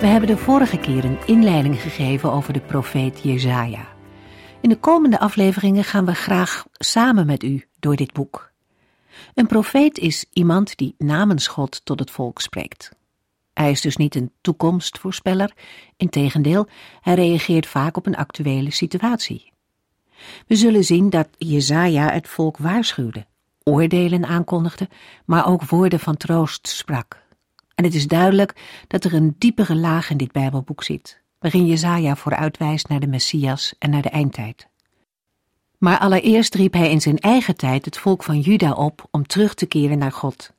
We hebben de vorige keer een inleiding gegeven over de profeet Jezaja. In de komende afleveringen gaan we graag samen met u door dit boek. Een profeet is iemand die namens God tot het volk spreekt. Hij is dus niet een toekomstvoorspeller, integendeel, hij reageert vaak op een actuele situatie. We zullen zien dat Jezaja het volk waarschuwde, oordelen aankondigde, maar ook woorden van troost sprak. En het is duidelijk dat er een diepere laag in dit Bijbelboek zit, waarin Jezaja vooruitwijst naar de Messias en naar de eindtijd. Maar allereerst riep hij in zijn eigen tijd het volk van Juda op om terug te keren naar God.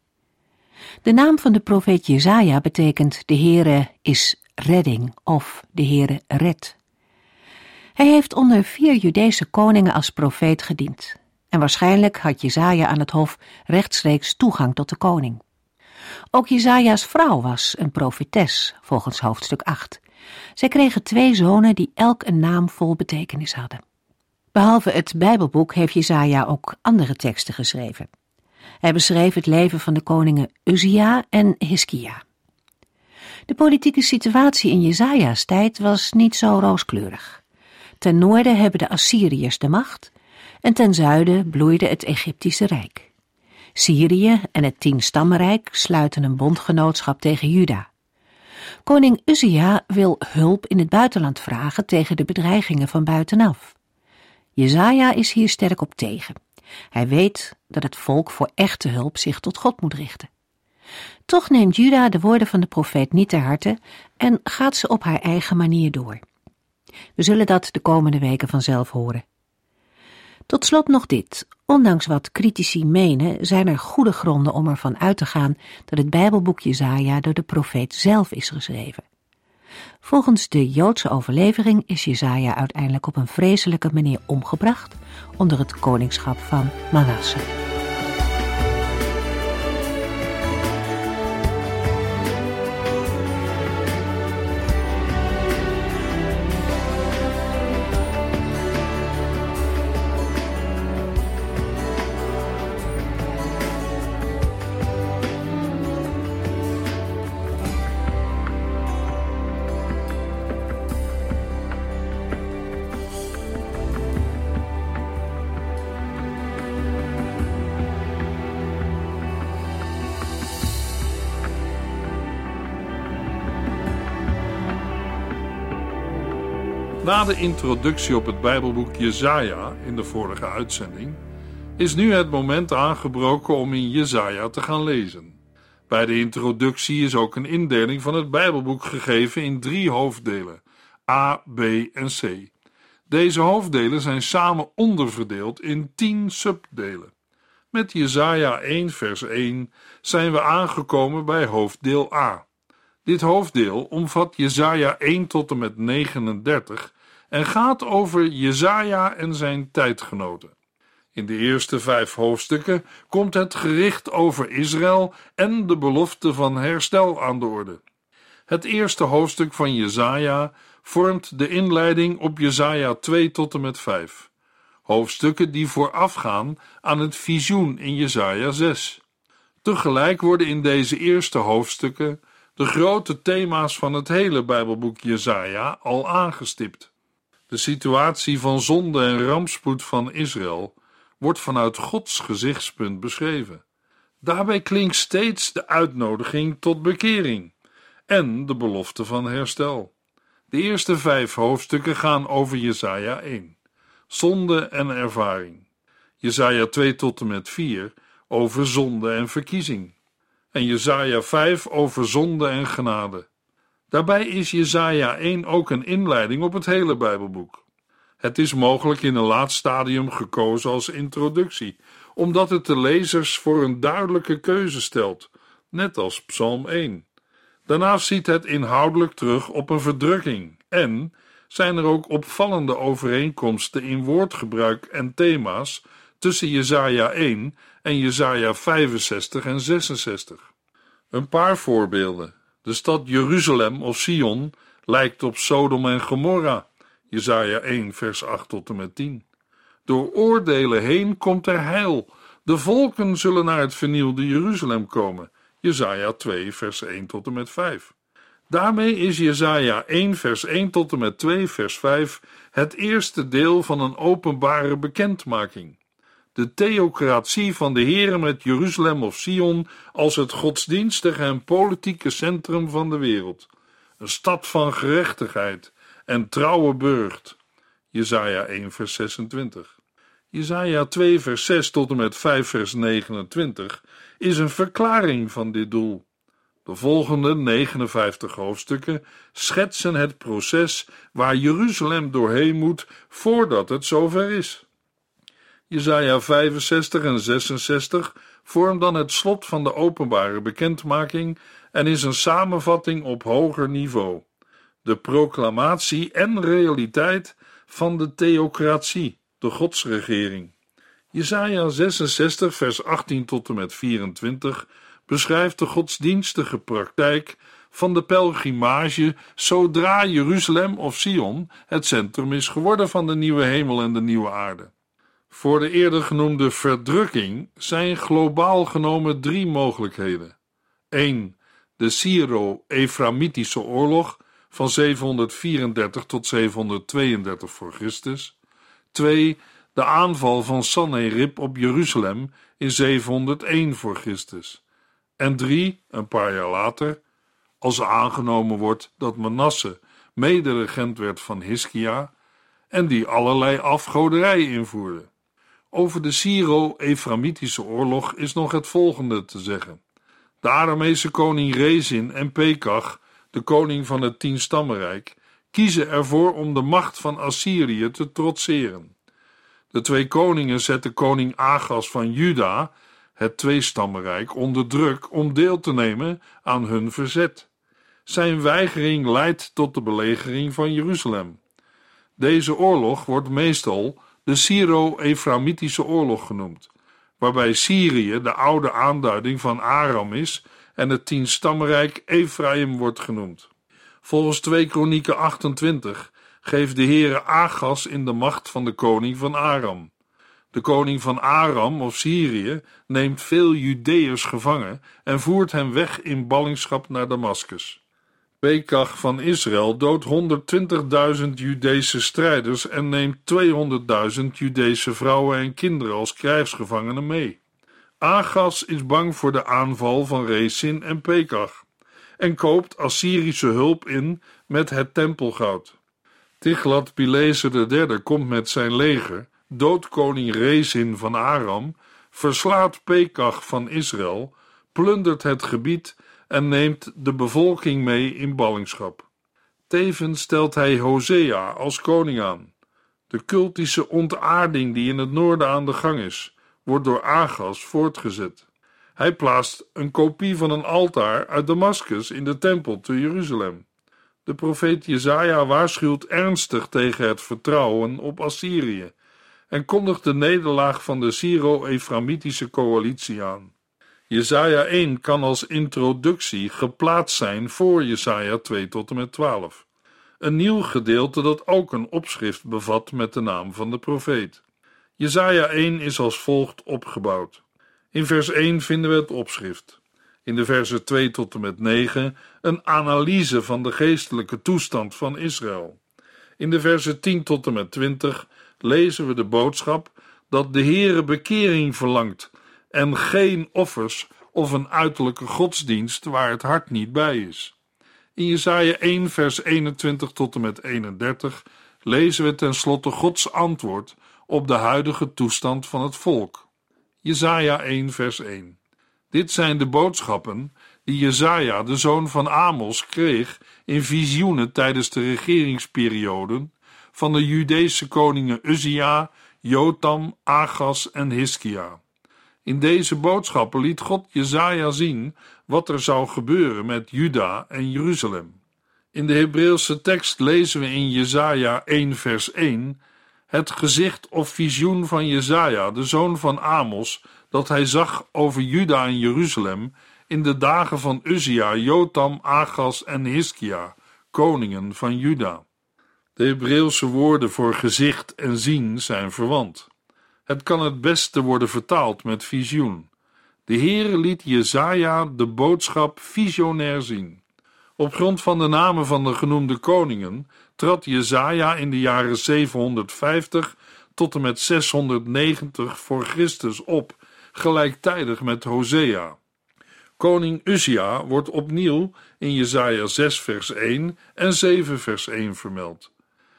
De naam van de profeet Jezaja betekent de Heere is redding of de Heere redt. Hij heeft onder vier Judese koningen als profeet gediend. En waarschijnlijk had Jezaja aan het hof rechtstreeks toegang tot de koning. Ook Jezaja's vrouw was een profetes, volgens hoofdstuk 8. Zij kregen twee zonen die elk een naam vol betekenis hadden. Behalve het Bijbelboek heeft Jezaja ook andere teksten geschreven. Hij beschreef het leven van de koningen Uzia en Hiskia. De politieke situatie in Jezaja's tijd was niet zo rooskleurig. Ten noorden hebben de Assyriërs de macht en ten zuiden bloeide het Egyptische Rijk. Syrië en het Tienstammenrijk sluiten een bondgenootschap tegen Juda. Koning Uzia wil hulp in het buitenland vragen tegen de bedreigingen van buitenaf. Jezaja is hier sterk op tegen. Hij weet dat het volk voor echte hulp zich tot God moet richten. Toch neemt Juda de woorden van de profeet niet ter harte en gaat ze op haar eigen manier door. We zullen dat de komende weken vanzelf horen. Tot slot nog dit. Ondanks wat critici menen, zijn er goede gronden om ervan uit te gaan dat het Bijbelboek Jezaja door de profeet zelf is geschreven. Volgens de Joodse overlevering is Jezaja uiteindelijk op een vreselijke manier omgebracht onder het koningschap van Manasse. De introductie op het Bijbelboek Jesaja in de vorige uitzending is nu het moment aangebroken om in Jesaja te gaan lezen. Bij de introductie is ook een indeling van het Bijbelboek gegeven in drie hoofddelen: A, B en C. Deze hoofddelen zijn samen onderverdeeld in tien subdelen. Met Jesaja 1 vers 1 zijn we aangekomen bij hoofddeel A. Dit hoofddeel omvat Jesaja 1 tot en met 39 en gaat over Jezaja en zijn tijdgenoten. In de eerste vijf hoofdstukken komt het gericht over Israël en de belofte van herstel aan de orde. Het eerste hoofdstuk van Jezaja vormt de inleiding op Jezaja 2 tot en met 5. Hoofdstukken die voorafgaan aan het visioen in Jezaja 6. Tegelijk worden in deze eerste hoofdstukken de grote thema's van het hele Bijbelboek Jezaja al aangestipt. De situatie van zonde en rampspoed van Israël wordt vanuit Gods gezichtspunt beschreven. Daarbij klinkt steeds de uitnodiging tot bekering en de belofte van herstel. De eerste vijf hoofdstukken gaan over Jesaja 1, zonde en ervaring. Jesaja 2 tot en met 4 over zonde en verkiezing. En Jesaja 5 over zonde en genade. Daarbij is Jesaja 1 ook een inleiding op het hele Bijbelboek. Het is mogelijk in een laat stadium gekozen als introductie, omdat het de lezers voor een duidelijke keuze stelt, net als Psalm 1. Daarnaast ziet het inhoudelijk terug op een verdrukking En zijn er ook opvallende overeenkomsten in woordgebruik en thema's tussen Jesaja 1 en Jesaja 65 en 66. Een paar voorbeelden. De stad Jeruzalem of Sion lijkt op Sodom en Gomorra. Jesaja 1 vers 8 tot en met 10. Door oordelen heen komt er heil. De volken zullen naar het vernielde Jeruzalem komen. Jesaja 2 vers 1 tot en met 5. Daarmee is Jesaja 1 vers 1 tot en met 2 vers 5 het eerste deel van een openbare bekendmaking. De theocratie van de Heere met Jeruzalem of Sion als het godsdienstige en politieke centrum van de wereld. Een stad van gerechtigheid en trouwe burcht. Jesaja 1 vers 26. Jesaja 2 vers 6 tot en met 5 vers 29 is een verklaring van dit doel. De volgende 59 hoofdstukken schetsen het proces waar Jeruzalem doorheen moet voordat het zover is. Jesaja 65 en 66 vormt dan het slot van de openbare bekendmaking en is een samenvatting op hoger niveau. De proclamatie en realiteit van de theocratie, de godsregering. Jesaja 66 vers 18 tot en met 24 beschrijft de godsdienstige praktijk van de pelgrimage zodra Jeruzalem of Sion het centrum is geworden van de nieuwe hemel en de nieuwe aarde. Voor de eerder genoemde verdrukking zijn globaal genomen drie mogelijkheden. 1. De Syro-Eframitische oorlog van 734 tot 732 voor Christus. 2. De aanval van Sanherib op Jeruzalem in 701 voor Christus. En 3. Een paar jaar later, als aangenomen wordt dat Manasse mederegent werd van Hiskia en die allerlei afgoderij invoerde. Over de Syro-Eframitische oorlog is nog het volgende te zeggen. De Aramese koning Rezin en Pekach, de koning van het Tienstammenrijk, kiezen ervoor om de macht van Assyrië te trotseren. De twee koningen zetten koning Agas van Juda, het Tweestammenrijk, onder druk om deel te nemen aan hun verzet. Zijn weigering leidt tot de belegering van Jeruzalem. Deze oorlog wordt meestal de Syro-Eframitische oorlog genoemd, waarbij Syrië de oude aanduiding van Aram is en het tienstammenrijk Ephraim wordt genoemd. Volgens 2 Kronieken 28 geeft de Heere Agas in de macht van de koning van Aram. De koning van Aram of Syrië neemt veel Judeërs gevangen en voert hen weg in ballingschap naar Damascus. Pekach van Israël doodt 120.000 Judese strijders en neemt 200.000 Judese vrouwen en kinderen als krijgsgevangenen mee. Agas is bang voor de aanval van Rezin en Pekach en koopt Assyrische hulp in met het tempelgoud. Tiglat-Pileser III komt met zijn leger, doodt koning Rezin van Aram, verslaat Pekach van Israël, plundert het gebied en neemt de bevolking mee in ballingschap. Tevens stelt hij Hosea als koning aan. De cultische ontaarding die in het noorden aan de gang is, wordt door Agas voortgezet. Hij plaatst een kopie van een altaar uit Damascus in de tempel te Jeruzalem. De profeet Jezaja waarschuwt ernstig tegen het vertrouwen op Assyrië en kondigt de nederlaag van de Syro-Eframitische coalitie aan. Jesaja 1 kan als introductie geplaatst zijn voor Jesaja 2 tot en met 12. Een nieuw gedeelte dat ook een opschrift bevat met de naam van de profeet. Jesaja 1 is als volgt opgebouwd. In vers 1 vinden we het opschrift. In de versen 2 tot en met 9 een analyse van de geestelijke toestand van Israël. In de versen 10 tot en met 20 lezen we de boodschap dat de Heere bekering verlangt en geen offers of een uiterlijke godsdienst waar het hart niet bij is. In Jesaja 1 vers 21 tot en met 31 lezen we tenslotte Gods antwoord op de huidige toestand van het volk. Jesaja 1 vers 1 Dit zijn de boodschappen die Jesaja, de zoon van Amos, kreeg in visioenen tijdens de regeringsperioden van de Judese koningen Uzia, Jotam, Agas en Hiskia. In deze boodschappen liet God Jezaja zien wat er zou gebeuren met Juda en Jeruzalem. In de Hebreeuwse tekst lezen we in Jesaja 1 vers 1 het gezicht of visioen van Jesaja, de zoon van Amos, dat hij zag over Juda en Jeruzalem in de dagen van Uzia, Jotam, Agas en Hiskia, koningen van Juda. De Hebreeuwse woorden voor gezicht en zien zijn verwant. Het kan het beste worden vertaald met visioen. De Heere liet Jezaja de boodschap visionair zien. Op grond van de namen van de genoemde koningen trad Jezaja in de jaren 750 tot en met 690 voor Christus op, gelijktijdig met Hosea. Koning Uzia wordt opnieuw in Jesaja 6 vers 1 en 7 vers 1 vermeld.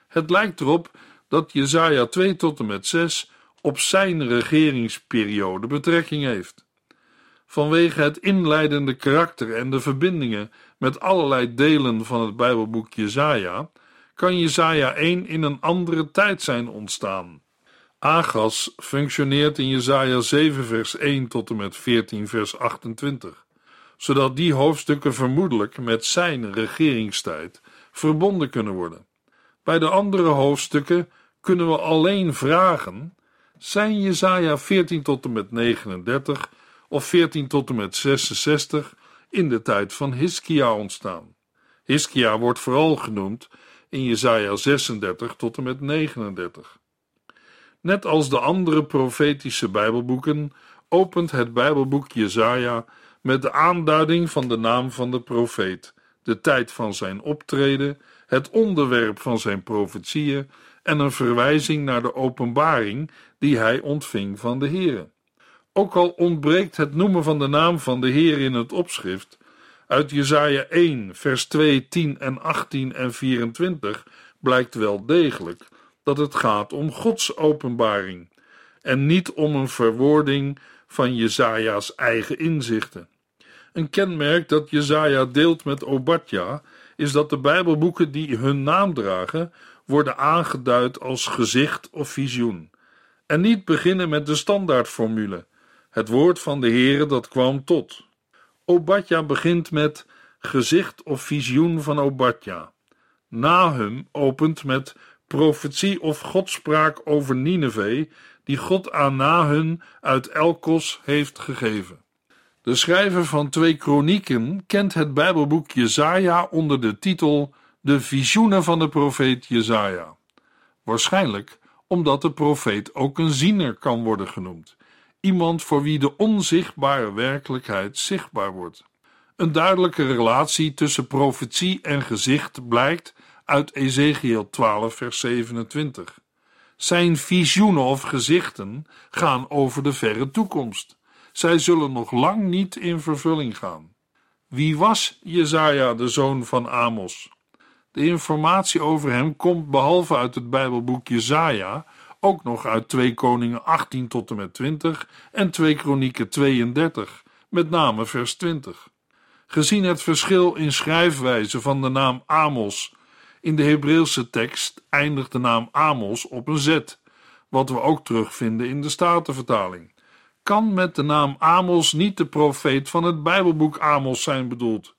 Het lijkt erop dat Jesaja 2 tot en met 6 op zijn regeringsperiode betrekking heeft. Vanwege het inleidende karakter en de verbindingen met allerlei delen van het Bijbelboek Jesaja kan Jesaja 1 in een andere tijd zijn ontstaan. Agas functioneert in Jesaja 7 vers 1 tot en met 14 vers 28, zodat die hoofdstukken vermoedelijk met zijn regeringstijd verbonden kunnen worden. Bij de andere hoofdstukken kunnen we alleen vragen: zijn Jesaja 14 tot en met 39 of 14 tot en met 66 in de tijd van Hiskia ontstaan? Hiskia wordt vooral genoemd in Jesaja 36 tot en met 39. Net als de andere profetische Bijbelboeken opent het Bijbelboek Jesaja met de aanduiding van de naam van de profeet, de tijd van zijn optreden, het onderwerp van zijn profetieën en een verwijzing naar de openbaring die hij ontving van de Heere. Ook al ontbreekt het noemen van de naam van de Heer in het opschrift, uit Jesaja 1, vers 2, 10 en 18 en 24 blijkt wel degelijk dat het gaat om Gods openbaring en niet om een verwoording van Jesaja's eigen inzichten. Een kenmerk dat Jesaja deelt met Obadja is dat de Bijbelboeken die hun naam dragen worden aangeduid als gezicht of visioen en niet beginnen met de standaardformule: het woord van de Heere dat kwam tot. Obadja begint met gezicht of visioen van Obadja. Nahum opent met profetie of godspraak over Nineveh, die God aan Nahum uit Elkos heeft gegeven. De schrijver van twee kronieken kent het Bijbelboek Jezaja onder de titel De visioenen van de profeet Jezaja. Waarschijnlijk omdat de profeet ook een ziener kan worden genoemd, iemand voor wie de onzichtbare werkelijkheid zichtbaar wordt. Een duidelijke relatie tussen profetie en gezicht blijkt uit Ezekiel 12, vers 27. Zijn visioenen of gezichten gaan over de verre toekomst. Zij zullen nog lang niet in vervulling gaan. Wie was Jezaja, de zoon van Amos? De informatie over hem komt behalve uit het Bijbelboek Jezaja ook nog uit 2 Koningen 18 tot en met 20 en 2 Kronieken 32, met name vers 20. Gezien het verschil in schrijfwijze van de naam Amos in de Hebreeuwse tekst eindigt de naam Amos op een Z, wat we ook terugvinden in de Statenvertaling. Kan met de naam Amos niet de profeet van het Bijbelboek Amos zijn bedoeld?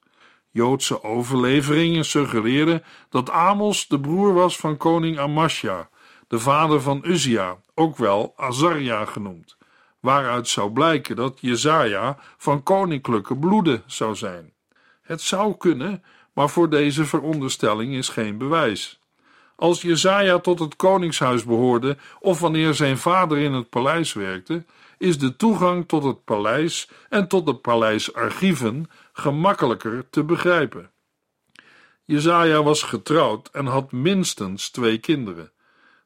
Joodse overleveringen suggereren dat Amos de broer was van koning Amasja, de vader van Uzia, ook wel Azaria genoemd, waaruit zou blijken dat Jezaja van koninklijke bloede zou zijn. Het zou kunnen, maar voor deze veronderstelling is geen bewijs. Als Jezaja tot het koningshuis behoorde of wanneer zijn vader in het paleis werkte, is de toegang tot het paleis en tot de paleisarchieven gemakkelijker te begrijpen. Jezaja was getrouwd en had minstens twee kinderen.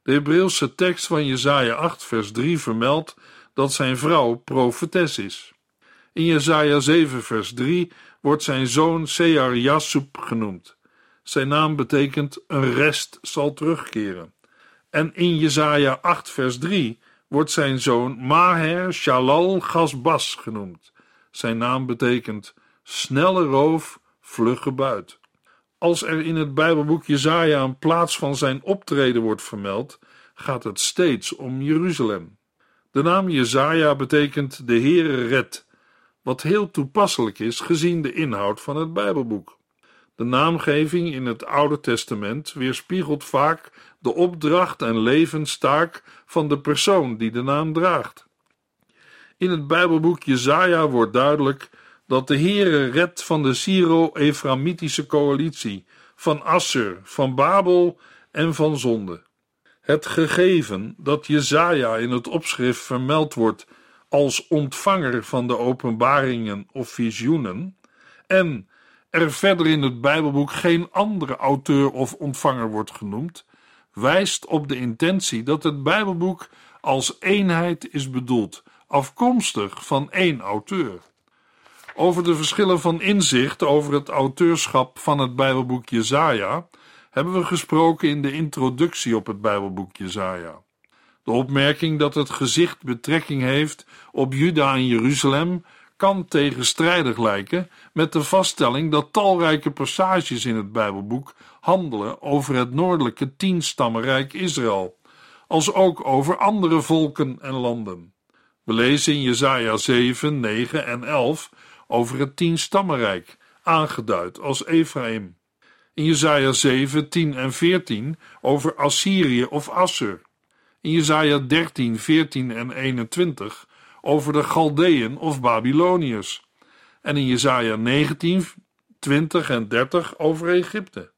De Hebreeuwse tekst van Jezaja 8 vers 3 vermeldt dat zijn vrouw profetes is. In Jezaja 7 vers 3 wordt zijn zoon Sear Jasub genoemd. Zijn naam betekent een rest zal terugkeren. En in Jesaja 8 vers 3 wordt zijn zoon Maher Shalal Gasbas genoemd. Zijn naam betekent snelle roof, vlugge buit. Als er in het Bijbelboek Jesaja een plaats van zijn optreden wordt vermeld, gaat het steeds om Jeruzalem. De naam Jesaja betekent de Heere redt wat heel toepasselijk is gezien de inhoud van het Bijbelboek. De naamgeving in het Oude Testament weerspiegelt vaak de opdracht en levenstaak van de persoon die de naam draagt. In het Bijbelboek Jesaja wordt duidelijk dat de Heere redt van de Syro-Eframitische coalitie, van Assur, van Babel en van zonde. Het gegeven dat Jesaja in het opschrift vermeld wordt als ontvanger van de openbaringen of visioenen en er verder in het Bijbelboek geen andere auteur of ontvanger wordt genoemd, wijst op de intentie dat het Bijbelboek als eenheid is bedoeld, afkomstig van één auteur. Over de verschillen van inzicht over het auteurschap van het Bijbelboek Jesaja hebben we gesproken in de introductie op het Bijbelboek Jesaja. De opmerking dat het gezicht betrekking heeft op Juda en Jeruzalem kan tegenstrijdig lijken met de vaststelling dat talrijke passages in het Bijbelboek handelen over het noordelijke tienstammenrijk Israël, als ook over andere volken en landen. We lezen in Jesaja 7, 9 en 11 over het tienstammenrijk, aangeduid als Ephraim. In Jesaja 7, 10 en 14 over Assyrië of Assur. In Jesaja 13, 14 en 21 over de Galdeën of Babyloniërs. En in Jesaja 19, 20 en 30 over Egypte.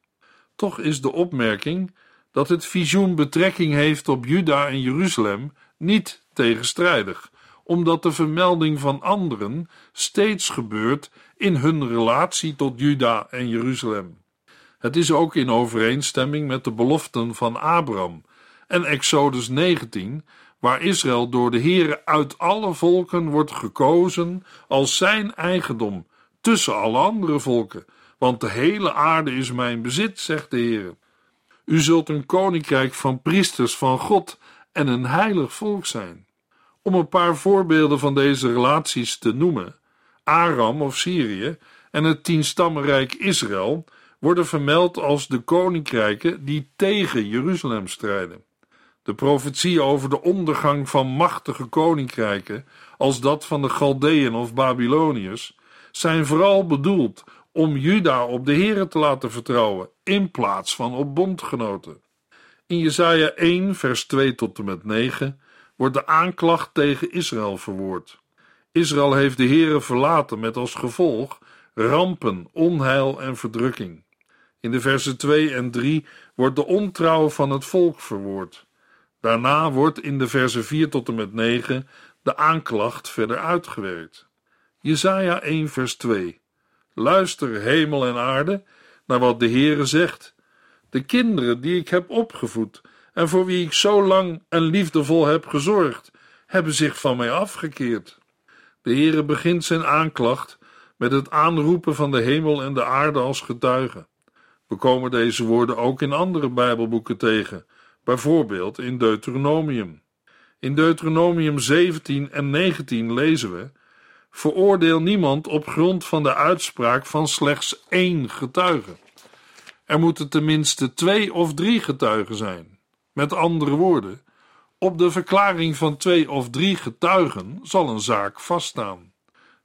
Toch is de opmerking dat het visioen betrekking heeft op Juda en Jeruzalem niet tegenstrijdig, omdat de vermelding van anderen steeds gebeurt in hun relatie tot Juda en Jeruzalem. Het is ook in overeenstemming met de beloften van Abraham en Exodus 19, waar Israël door de Heere uit alle volken wordt gekozen als zijn eigendom tussen alle andere volken, want de hele aarde is mijn bezit, zegt de Heere. U zult een koninkrijk van priesters van God en een heilig volk zijn. Om een paar voorbeelden van deze relaties te noemen, Aram of Syrië en het tienstammenrijk Israël worden vermeld als de koninkrijken die tegen Jeruzalem strijden. De profetie over de ondergang van machtige koninkrijken, als dat van de Galdeën of Babyloniërs, zijn vooral bedoeld om Juda op de Here te laten vertrouwen, in plaats van op bondgenoten. In Jesaja 1, vers 2 tot en met 9 wordt de aanklacht tegen Israël verwoord. Israël heeft de Here verlaten met als gevolg rampen, onheil en verdrukking. In de versen 2 en 3 wordt de ontrouw van het volk verwoord. Daarna wordt in de versen 4 tot en met 9 de aanklacht verder uitgewerkt. Jesaja 1 vers 2 Luister, hemel en aarde, naar wat de Heere zegt. De kinderen die ik heb opgevoed en voor wie ik zo lang en liefdevol heb gezorgd, hebben zich van mij afgekeerd. De Heere begint zijn aanklacht met het aanroepen van de hemel en de aarde als getuigen. We komen deze woorden ook in andere Bijbelboeken tegen, bijvoorbeeld in Deuteronomium. In Deuteronomium 17 en 19 lezen we: Veroordeel niemand op grond van de uitspraak van slechts één getuige. Er moeten tenminste twee of drie getuigen zijn. Met andere woorden, op de verklaring van twee of drie getuigen zal een zaak vaststaan.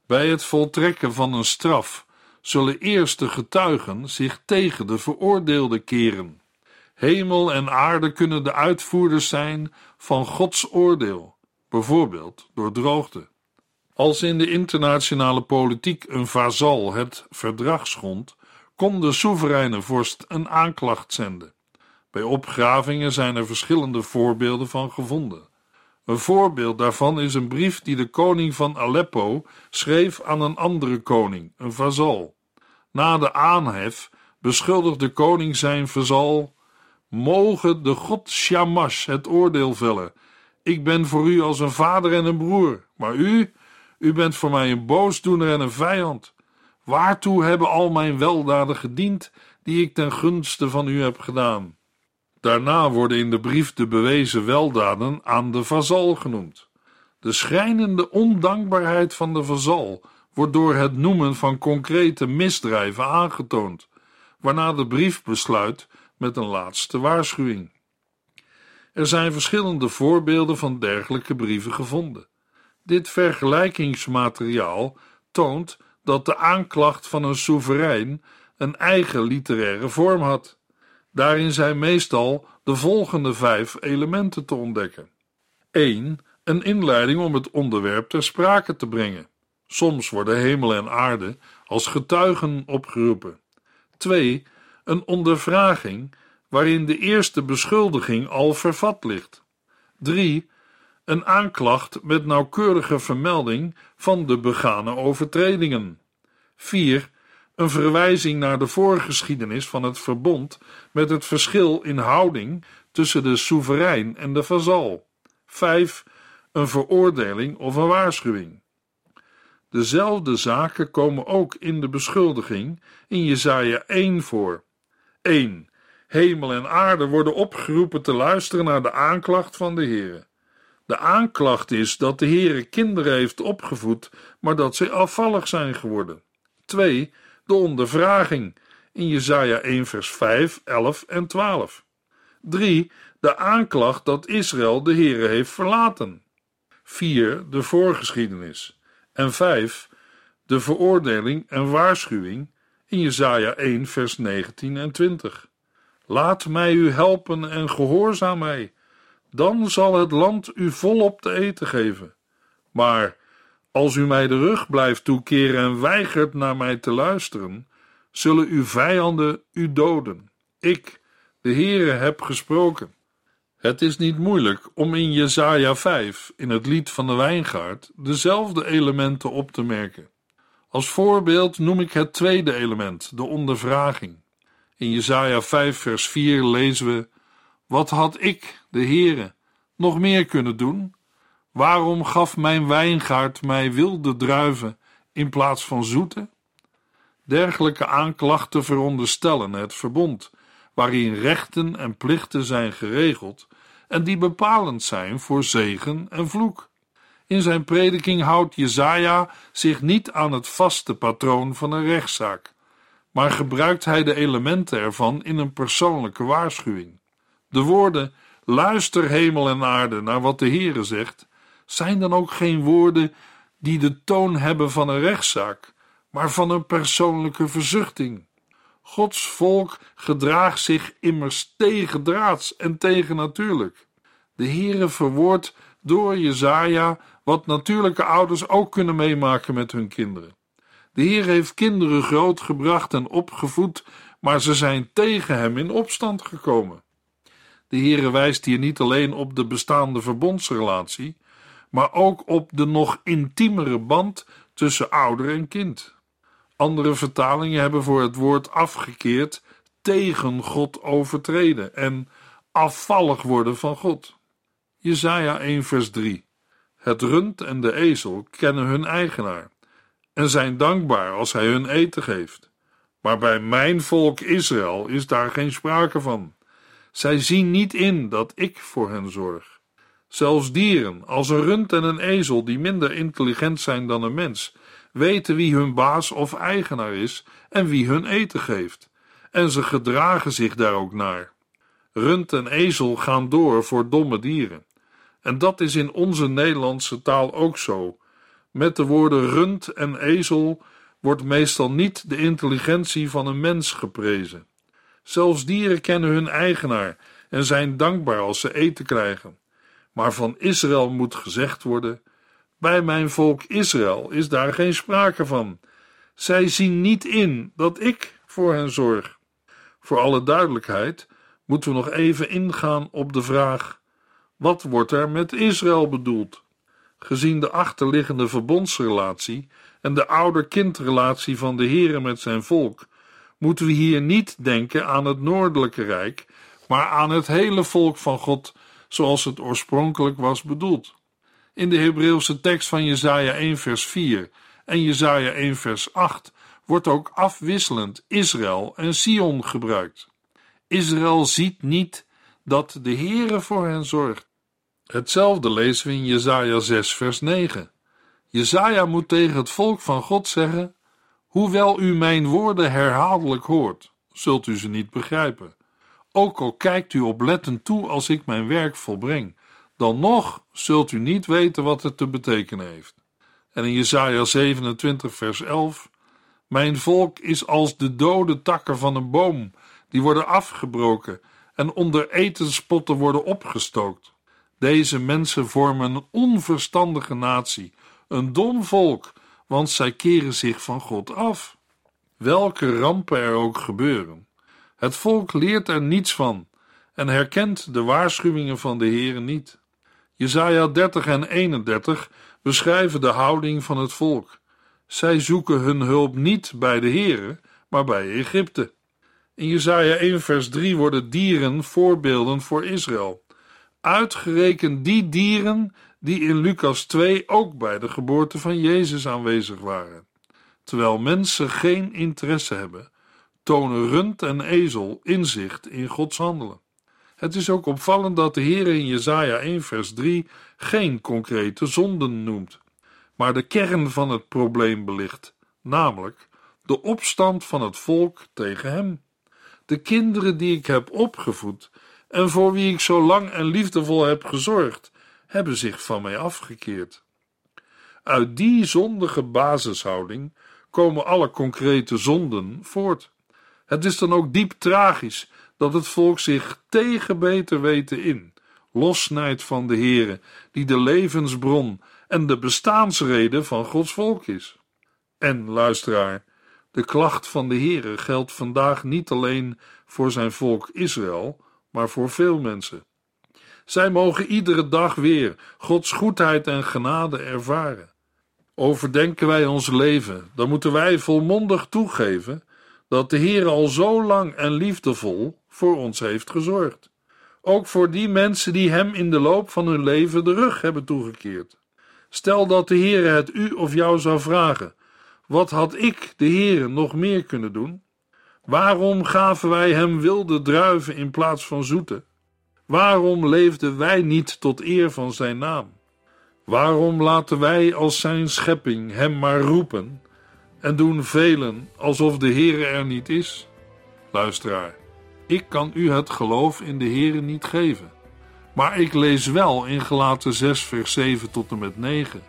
Bij het voltrekken van een straf zullen eerst de getuigen zich tegen de veroordeelde keren. Hemel en aarde kunnen de uitvoerders zijn van Gods oordeel, bijvoorbeeld door droogte. Als in de internationale politiek een vazal het verdrag schond, kon de soevereine vorst een aanklacht zenden. Bij opgravingen zijn er verschillende voorbeelden van gevonden. Een voorbeeld daarvan is een brief die de koning van Aleppo schreef aan een andere koning, een vazal. Na de aanhef beschuldigde de koning zijn vazal: Mogen de god Shamash het oordeel vellen. Ik ben voor u als een vader en een broer, maar u, u bent voor mij een boosdoener en een vijand. Waartoe hebben al mijn weldaden gediend die ik ten gunste van u heb gedaan? Daarna worden in de brief de bewezen weldaden aan de vazal genoemd. De schrijnende ondankbaarheid van de vazal wordt door het noemen van concrete misdrijven aangetoond, waarna de brief besluit met een laatste waarschuwing. Er zijn verschillende voorbeelden van dergelijke brieven gevonden. Dit vergelijkingsmateriaal toont dat de aanklacht van een soeverein een eigen literaire vorm had. Daarin zijn meestal de volgende vijf elementen te ontdekken. 1. Een inleiding om het onderwerp ter sprake te brengen. Soms worden hemel en aarde als getuigen opgeroepen. 2. Een ondervraging waarin de eerste beschuldiging al vervat ligt. 3. Een aanklacht met nauwkeurige vermelding van de begane overtredingen. 4. Een verwijzing naar de voorgeschiedenis van het verbond met het verschil in houding tussen de soeverein en de vazal. 5. Een veroordeling of een waarschuwing. Dezelfde zaken komen ook in de beschuldiging in Jesaja 1 voor. 1. Hemel en aarde worden opgeroepen te luisteren naar de aanklacht van de Heere. De aanklacht is dat de Heere kinderen heeft opgevoed, maar dat ze afvallig zijn geworden. 2. De ondervraging in Jesaja 1 vers 5, 11 en 12. 3. De aanklacht dat Israël de Heere heeft verlaten. 4. De voorgeschiedenis. En 5. De veroordeling en waarschuwing in Jesaja 1 vers 19 en 20. Laat mij u helpen en gehoorzaam mij, dan zal het land u volop te eten geven. Maar als u mij de rug blijft toekeren en weigert naar mij te luisteren, zullen uw vijanden u doden. Ik, de Heere, heb gesproken. Het is niet moeilijk om in Jesaja 5, in het lied van de wijngaard, dezelfde elementen op te merken. Als voorbeeld noem ik het tweede element, de ondervraging. In Jesaja 5 vers 4 lezen we: Wat had ik, de Heere, nog meer kunnen doen? Waarom gaf mijn wijngaard mij wilde druiven in plaats van zoete? Dergelijke aanklachten veronderstellen het verbond, waarin rechten en plichten zijn geregeld en die bepalend zijn voor zegen en vloek. In zijn prediking houdt Jezaja zich niet aan het vaste patroon van een rechtszaak, maar gebruikt hij de elementen ervan in een persoonlijke waarschuwing. De woorden: Luister hemel en aarde naar wat de Heere zegt, zijn dan ook geen woorden die de toon hebben van een rechtszaak, maar van een persoonlijke verzuchting. Gods volk gedraagt zich immers tegendraads en tegennatuurlijk. De Heere verwoordt door Jezaja wat natuurlijke ouders ook kunnen meemaken met hun kinderen. De Heer heeft kinderen grootgebracht en opgevoed, maar ze zijn tegen hem in opstand gekomen. De Heere wijst hier niet alleen op de bestaande verbondsrelatie, maar ook op de nog intiemere band tussen ouder en kind. Andere vertalingen hebben voor het woord afgekeerd tegen God overtreden en afvallig worden van God. Jesaja 1 vers 3 Het rund en de ezel kennen hun eigenaar en zijn dankbaar als hij hun eten geeft. Maar bij mijn volk Israël is daar geen sprake van. Zij zien niet in dat ik voor hen zorg. Zelfs dieren, als een rund en een ezel, die minder intelligent zijn dan een mens, weten wie hun baas of eigenaar is en wie hun eten geeft, en ze gedragen zich daar ook naar. Rund en ezel gaan door voor domme dieren. En dat is in onze Nederlandse taal ook zo. Met de woorden rund en ezel wordt meestal niet de intelligentie van een mens geprezen. Zelfs dieren kennen hun eigenaar en zijn dankbaar als ze eten krijgen. Maar van Israël moet gezegd worden: bij mijn volk Israël is daar geen sprake van. Zij zien niet in dat ik voor hen zorg. Voor alle duidelijkheid moeten we nog even ingaan op de vraag: wat wordt er met Israël bedoeld? Gezien de achterliggende verbondsrelatie en de ouder-kindrelatie van de Heere met zijn volk, moeten we hier niet denken aan het noordelijke rijk, maar aan het hele volk van God, zoals het oorspronkelijk was bedoeld. In de Hebreeuwse tekst van Jesaja 1 vers 4 en Jesaja 1 vers 8 wordt ook afwisselend Israël en Sion gebruikt. Israël ziet niet dat de Heere voor hen zorgt. Hetzelfde lezen we in Jesaja 6 vers 9. Jesaja moet tegen het volk van God zeggen: Hoewel u mijn woorden herhaaldelijk hoort, zult u ze niet begrijpen. Ook al kijkt u oplettend toe als ik mijn werk volbreng, dan nog zult u niet weten wat het te betekenen heeft. En in Jesaja 27 vers 11 Mijn volk is als de dode takken van een boom, die worden afgebroken en onder etenspotten worden opgestookt. Deze mensen vormen een onverstandige natie, een dom volk, want zij keren zich van God af. Welke rampen er ook gebeuren, het volk leert er niets van en herkent de waarschuwingen van de Heer niet. Jesaja 30 en 31 beschrijven de houding van het volk. Zij zoeken hun hulp niet bij de Heere, maar bij Egypte. In Jesaja 1 vers 3 worden dieren voorbeelden voor Israël. Uitgerekend die dieren die in Lucas 2 ook bij de geboorte van Jezus aanwezig waren. Terwijl mensen geen interesse hebben, tonen rund en ezel inzicht in Gods handelen. Het is ook opvallend dat de Heer in Jesaja 1 vers 3 geen concrete zonden noemt, maar de kern van het probleem belicht, namelijk de opstand van het volk tegen hem. De kinderen die ik heb opgevoed en voor wie ik zo lang en liefdevol heb gezorgd, hebben zich van mij afgekeerd. Uit die zondige basishouding komen alle concrete zonden voort. Het is dan ook diep tragisch dat het volk zich tegen beter weten in lossnijdt van de Heere, die de levensbron en de bestaansrede van Gods volk is. En, luisteraar, de klacht van de Heere geldt vandaag niet alleen voor zijn volk Israël, maar voor veel mensen. Zij mogen iedere dag weer Gods goedheid en genade ervaren. Overdenken wij ons leven, dan moeten wij volmondig toegeven dat de Heer al zo lang en liefdevol voor ons heeft gezorgd. Ook voor die mensen die Hem in de loop van hun leven de rug hebben toegekeerd. Stel dat de Heer het u of jou zou vragen: wat had ik, de Heer, nog meer kunnen doen? Waarom gaven wij Hem wilde druiven in plaats van zoete? Waarom leefden wij niet tot eer van Zijn naam? Waarom laten wij als Zijn schepping Hem maar roepen en doen velen alsof de Heere er niet is? Luisteraar, ik kan u het geloof in de Heere niet geven. Maar ik lees wel in Gelaten 6 vers 7 tot en met 9.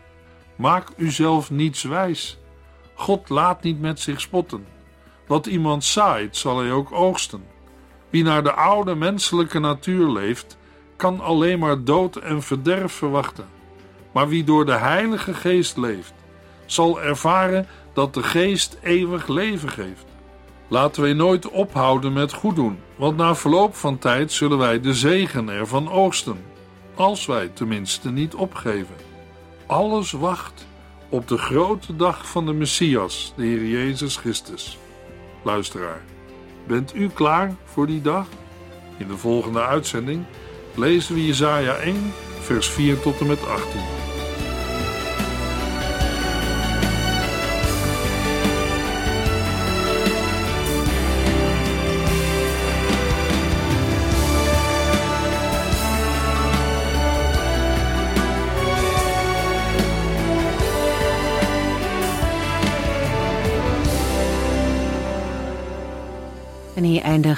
Maak uzelf niets wijs. God laat niet met zich spotten. Wat iemand zaait, zal hij ook oogsten. Wie naar de oude menselijke natuur leeft, kan alleen maar dood en verderf verwachten. Maar wie door de Heilige Geest leeft, zal ervaren dat de Geest eeuwig leven geeft. Laten wij nooit ophouden met goed doen, want na verloop van tijd zullen wij de zegen ervan oogsten, als wij tenminste niet opgeven. Alles wacht op de grote dag van de Messias, de Heer Jezus Christus. Luisteraar, bent u klaar voor die dag? In de volgende uitzending lezen we Jesaja 1, vers 4 tot en met 18.